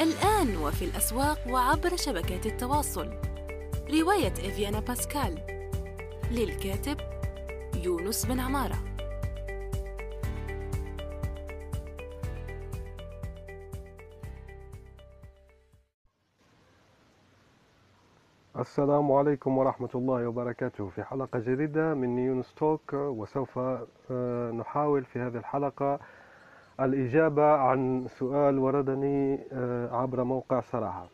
الآن وفي الأسواق وعبر شبكات التواصل. رواية إفيانا باسكال. للكاتب يونس بن عمارة. السلام عليكم ورحمة الله وبركاته. في حلقة جديدة من يونس توك وسوف آه، نحاول في هذه الحلقة الإجابة عن سؤال وردني آه، عبر موقع صراحة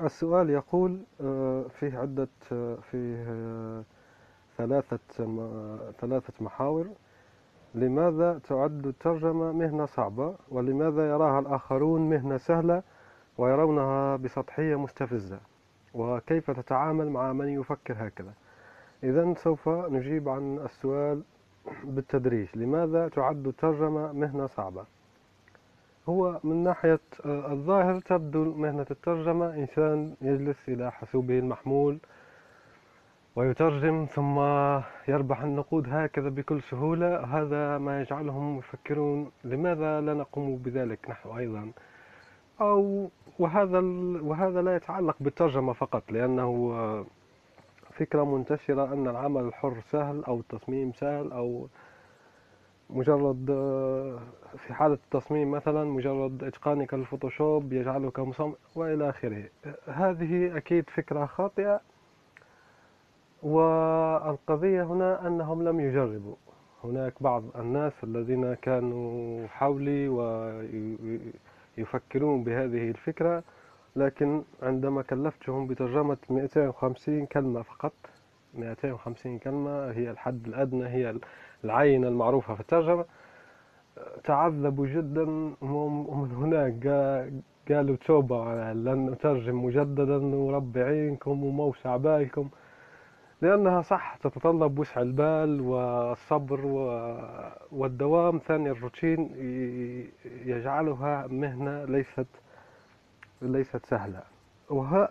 السؤال يقول آه، فيه عدة فيه ثلاثة ثلاثة محاور. لماذا تعد الترجمة مهنة صعبة؟ ولماذا يراها الآخرون مهنة سهلة ويرونها بسطحية مستفزة؟ وكيف تتعامل مع من يفكر هكذا؟ إذا سوف نجيب عن السؤال بالتدريج. لماذا تعد الترجمة مهنة صعبة؟ هو من ناحية آه، الظاهر تبدو مهنة الترجمة إنسان يجلس إلى حاسوبه المحمول ويترجم ثم يربح النقود هكذا بكل سهولة. هذا ما يجعلهم يفكرون لماذا لا نقوم بذلك نحن أيضا؟ أو وهذا وهذا لا يتعلق بالترجمة فقط لأنه آه، فكرة منتشرة أن العمل الحر سهل أو التصميم سهل أو مجرد آه، في حالة التصميم مثلا مجرد إتقانك للفوتوشوب يجعلك مصمم وإلى آخره. هذه أكيد فكرة خاطئة والقضية هنا أنهم لم يجربوا. هناك بعض الناس الذين كانوا حولي ويفكرون بهذه الفكرة. لكن عندما كلفتهم بترجمة 250 كلمة فقط 250 كلمة هي الحد الأدنى هي العينة المعروفة في الترجمة تعذبوا جدا. ومن هناك قالوا توبة لن نترجم مجددا وربي عينكم وموسع بالكم. لأنها صح تتطلب وسع البال والصبر والدوام. ثاني الروتين يجعلها مهنة ليست ليست سهلة.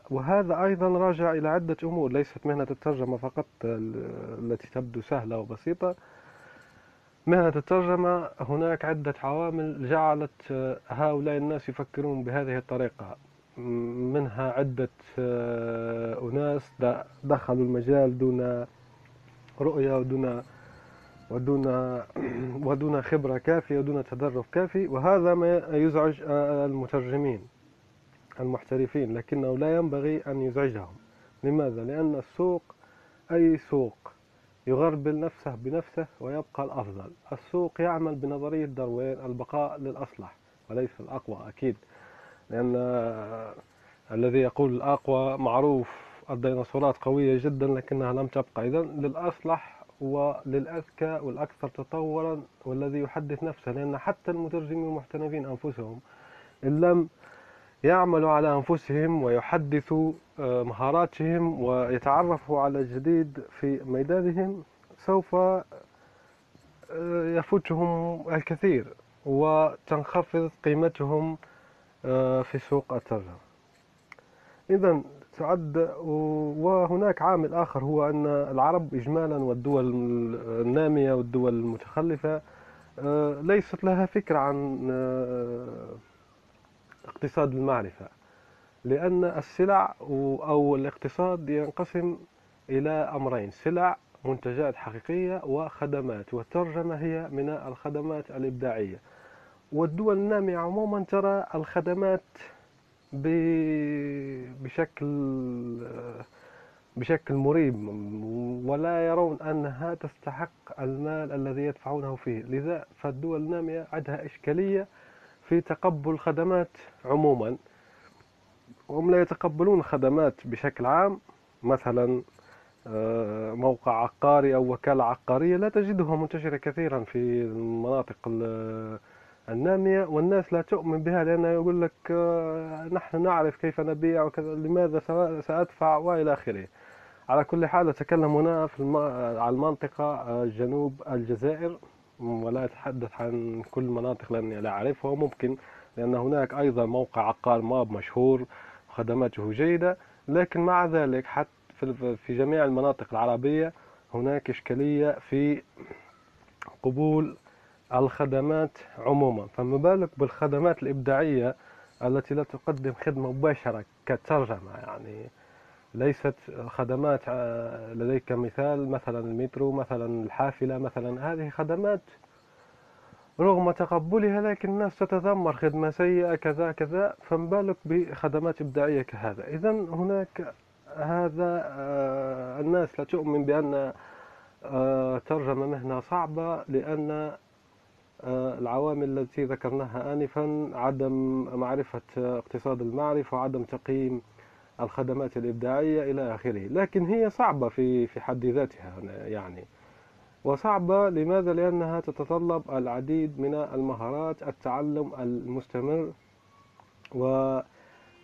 وهذا أيضا راجع إلى عدة أمور ليست مهنة الترجمة فقط التي تبدو سهلة وبسيطة. مهنة الترجمة هناك عدة عوامل جعلت هؤلاء الناس يفكرون بهذه الطريقة. منها عدة أناس دخلوا المجال دون رؤية ودون ودون ودون خبرة كافية ودون تدرب كافي. وهذا ما يزعج المترجمين. المحترفين لكنه لا ينبغي أن يزعجهم. لماذا؟ لأن السوق أي سوق يغربل نفسه بنفسه ويبقى الأفضل. السوق يعمل بنظرية داروين البقاء للأصلح وليس الأقوى أكيد. لأن الذي يقول الأقوى معروف الديناصورات قوية جدا لكنها لم تبقى. إذا للأصلح وللأذكى والأكثر تطورا والذي يحدث نفسه لأن حتى المترجمين المحترفين أنفسهم إن لم يعملوا على أنفسهم ويحدثوا آه، مهاراتهم ويتعرفوا على الجديد في ميدانهم سوف آه، يفوتهم الكثير وتنخفض قيمتهم آه، في سوق الترجمة. إذا تعد وهناك عامل آخر هو أن العرب إجمالا والدول النامية والدول المتخلفة ليست لها فكرة عن اقتصاد المعرفة لأن السلع أو الاقتصاد ينقسم إلى أمرين سلع منتجات حقيقية وخدمات والترجمة هي من الخدمات الإبداعية. والدول النامية عموما ترى الخدمات بشكل بشكل مريب ولا يرون أنها تستحق المال الذي يدفعونه فيه. لذا فالدول النامية عندها إشكالية في تقبل خدمات عموما. هم لا يتقبلون خدمات بشكل عام. مثلا آه، موقع عقاري أو وكالة عقارية لا تجدها منتشرة كثيرا في المناطق النامية. والناس لا تؤمن بها لأنه يقول لك آه، نحن نعرف كيف نبيع وكذا لماذا سأدفع وإلى آخره. على كل حال أتكلم هنا في الم... على المنطقة آه، جنوب الجزائر. ولا أتحدث عن كل المناطق لأني لا أعرفها ممكن لأن هناك أيضا موقع عقار ماب مشهور وخدماته جيدة لكن مع ذلك حتى في جميع المناطق العربية هناك إشكالية في قبول الخدمات عموما. فما بالك بالخدمات الإبداعية التي لا تقدم خدمة مباشرة كترجمة؟ يعني ليست خدمات آه، لديك مثال مثلا المترو مثلا الحافلة مثلا هذه خدمات. رغم تقبلها لكن الناس تتذمر خدمة سيئة كذا كذا فما بالك بخدمات إبداعية كهذا. إذا هناك هذا آه، الناس لا تؤمن بأن آه، ترجمة مهنة صعبة لأن العوامل التي ذكرناها آنفا عدم معرفة اقتصاد المعرفة وعدم تقييم الخدمات الإبداعية إلى آخره لكن هي صعبة في في حد ذاتها يعني وصعبة لماذا؟ لأنها تتطلب العديد من المهارات التعلم المستمر و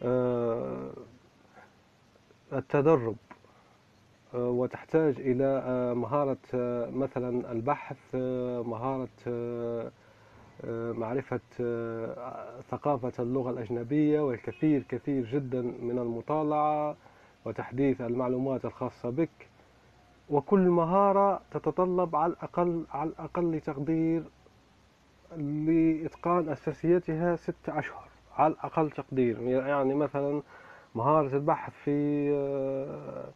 آه، التدرب آه، وتحتاج إلى آه، مهارة مثلا البحث مهارة معرفة آه، ثقافة اللغة الأجنبية والكثير كثير جدا من المطالعة وتحديث المعلومات الخاصة بك. وكل مهارة تتطلب على الأقل على الأقل تقدير لإتقان أساسياتها ست أشهر على الأقل تقدير. يعني مثلا مهارة البحث في آه،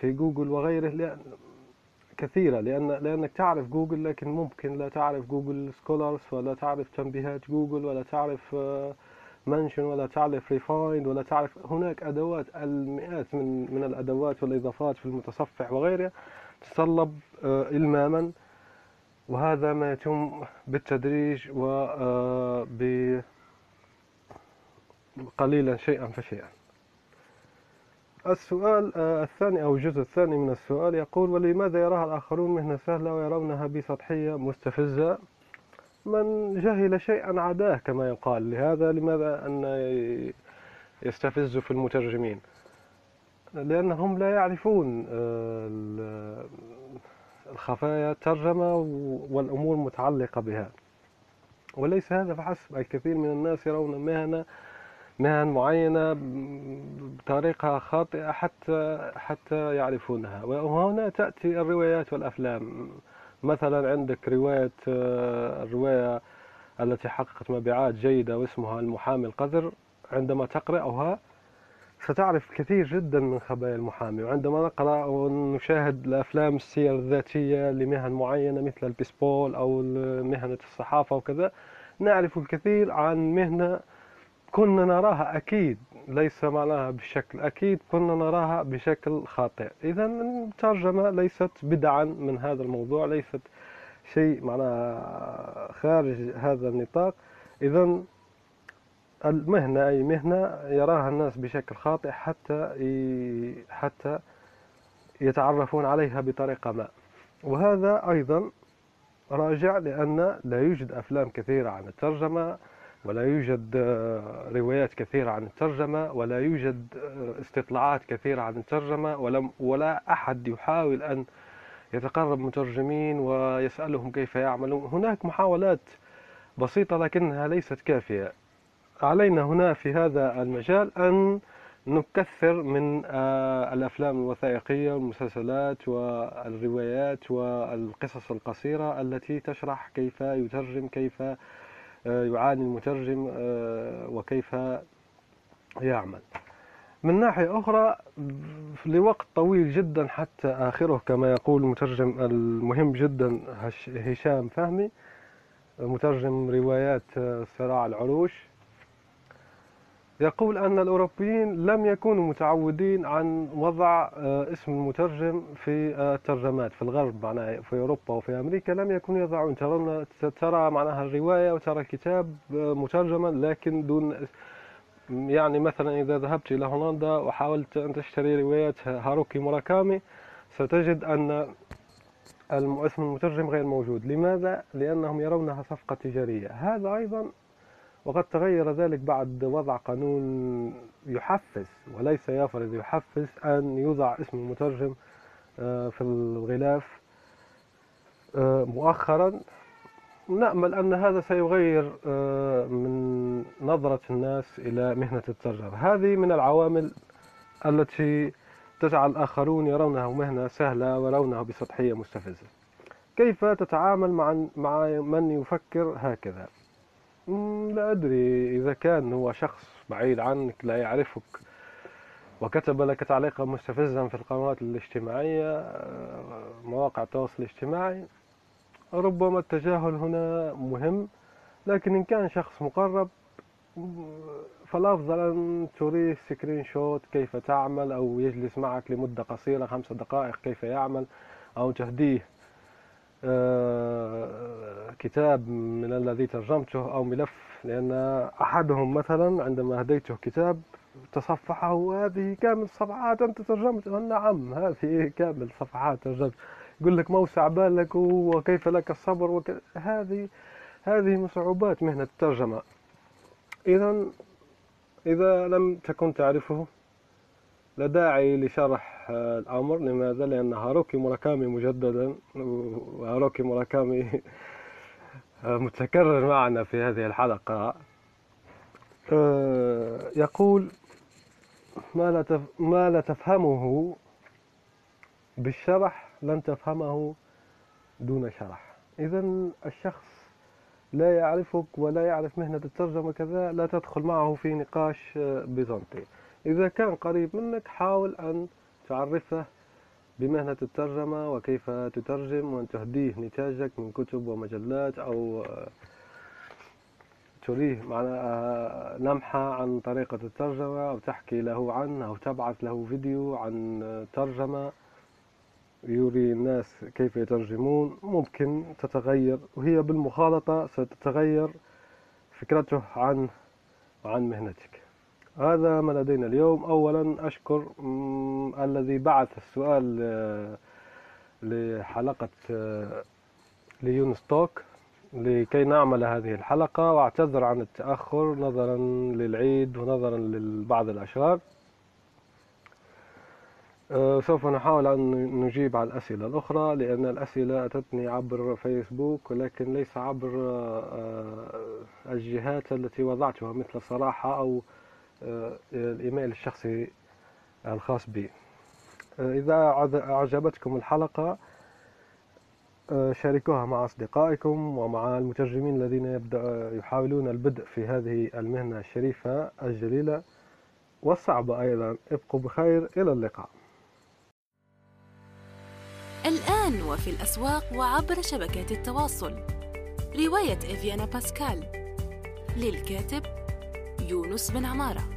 في جوجل وغيره كثيرة لأن لأنك تعرف جوجل لكن ممكن لا تعرف Google Scholars ولا تعرف تنبيهات جوجل ولا تعرف Mention آه، ولا تعرف Refind ولا تعرف هناك أدوات المئات من من الأدوات والإضافات في المتصفح وغيرها تتطلب آه، إلماما. وهذا ما يتم بالتدريج و آه، قليلا شيئا فشيئا. السؤال آه، الثاني أو الجزء الثاني من السؤال يقول ولماذا يراها الآخرون مهنة سهلة ويرونها بسطحية مستفزة؟ من جهل شيئا عداه كما يقال. لهذا لماذا أن يستفز في المترجمين؟ لأنهم لا يعرفون آه، الخفايا الترجمة والأمور المتعلقة بها. وليس هذا فحسب الكثير من الناس يرون مهنة مهن معينة بطريقة خاطئة حتى حتى يعرفونها. وهنا تأتي الروايات والأفلام. مثلا عندك رواية الرواية التي حققت مبيعات جيدة واسمها المحامي القذر. عندما تقرأها ستعرف كثير جدا من خبايا المحامي. وعندما نقرأ ونشاهد الأفلام السير الذاتية لمهن معينة مثل البيسبول أو مهنة الصحافة وكذا نعرف الكثير عن مهنة كنا نراها أكيد ليس معناها بشكل أكيد كنا نراها بشكل خاطئ. إذا الترجمة ليست بدعا من هذا الموضوع ليست شيء معناها خارج هذا النطاق. إذا المهنة أي مهنة يراها الناس بشكل خاطئ حتى حتى يتعرفون عليها بطريقة ما. وهذا أيضا راجع لأن لا يوجد أفلام كثيرة عن الترجمة. ولا يوجد آه، روايات كثيرة عن الترجمة ولا يوجد آه، استطلاعات كثيرة عن الترجمة ولا, ولا أحد يحاول أن يتقرب مترجمين ويسألهم كيف يعملون. هناك محاولات بسيطة لكنها ليست كافية. علينا هنا في هذا المجال أن نكثر من آه، الأفلام الوثائقية والمسلسلات والروايات والقصص القصيرة التي تشرح كيف يترجم كيف يعاني المترجم آه، وكيف يعمل. من ناحية أخرى لوقت طويل جدا حتى آخره كما يقول المترجم المهم جدا هشام فهمي مترجم روايات آه، صراع العروش. يقول أن الأوروبيين لم يكونوا متعودين عن وضع آه، اسم المترجم في آه، الترجمات في الغرب معناها في أوروبا وفي أمريكا لم يكونوا يضعون. ترى ترى معناها الرواية وترى الكتاب آه، مترجما لكن دون يعني مثلا إذا ذهبت إلى هولندا وحاولت أن تشتري روايات هاروكي موراكامي ستجد أن اسم المترجم غير موجود. لماذا؟ لأنهم يرونها صفقة تجارية. هذا أيضا وقد تغير ذلك بعد وضع قانون يحفز وليس يفرض يحفز أن يوضع اسم المترجم آه، في الغلاف. آه، مؤخرا نأمل أن هذا سيغير آه، من نظرة الناس إلى مهنة الترجمة. هذه من العوامل التي تجعل الآخرون يرونها مهنة سهلة ويرونها بسطحية مستفزة. كيف تتعامل مع من يفكر هكذا؟ لا أدري. إذا كان هو شخص بعيد عنك لا يعرفك وكتب لك تعليقا مستفزا في القنوات الاجتماعية آه، مواقع التواصل الاجتماعي ربما التجاهل هنا مهم لكن إن كان شخص مقرب فالأفضل أن تريه سكرين شوت كيف تعمل أو يجلس معك لمدة قصيرة خمس دقائق كيف يعمل أو تهديه. كتاب من الذي ترجمته أو ملف لأن أحدهم مثلا عندما هديته كتاب تصفحه هذه كامل صفحات أنت ترجمتها نعم هذه كامل صفحات ترجمت. يقول لك موسع بالك وكيف لك الصبر وك... هذه هذه من صعوبات مهنة الترجمة. إذا إذا لم تكن تعرفه لا داعي لشرح آه، الأمر. لماذا؟ لأن هاروكي موراكامي مجددا وهاروكي موراكامي آه، متكرر معنا في هذه الحلقة. آه، يقول ما لا تف... ما لا تفهمه بالشرح لن تفهمه دون شرح. إذا الشخص لا يعرفك ولا يعرف مهنة الترجمة كذا لا تدخل معه في نقاش بيزنطي. إذا كان قريب منك حاول أن تعرفه بمهنة الترجمة وكيف تترجم وأن تهديه نتاجك من كتب ومجلات أو آه، تريه معنا آه، لمحة عن طريقة الترجمة أو تحكي له عنه أو تبعث له فيديو عن آه، ترجمة يوري الناس كيف يترجمون. ممكن تتغير وهي بالمخالطة ستتغير فكرته عن عن مهنتك. هذا ما لدينا اليوم. أولا أشكر الذي بعث السؤال آه، لحلقة آه، ليونس توك لكي نعمل هذه الحلقة وأعتذر عن التأخر نظرا للعيد ونظرا لبعض الأشغال آه، سوف نحاول أن نجيب على الأسئلة الأخرى لأن الأسئلة أتتني عبر فيسبوك ولكن ليس عبر الجهات التي وضعتها مثل صراحة أو الإيميل الشخصي الخاص بي. آه، إذا أعجبتكم الحلقة آه، شاركوها مع أصدقائكم ومع المترجمين الذين يبدأ يحاولون البدء في هذه المهنة الشريفة الجليلة والصعبة أيضا. ابقوا بخير إلى اللقاء. الآن وفي الأسواق وعبر شبكات التواصل. رواية إفيانا باسكال للكاتب يونس بن عمارة.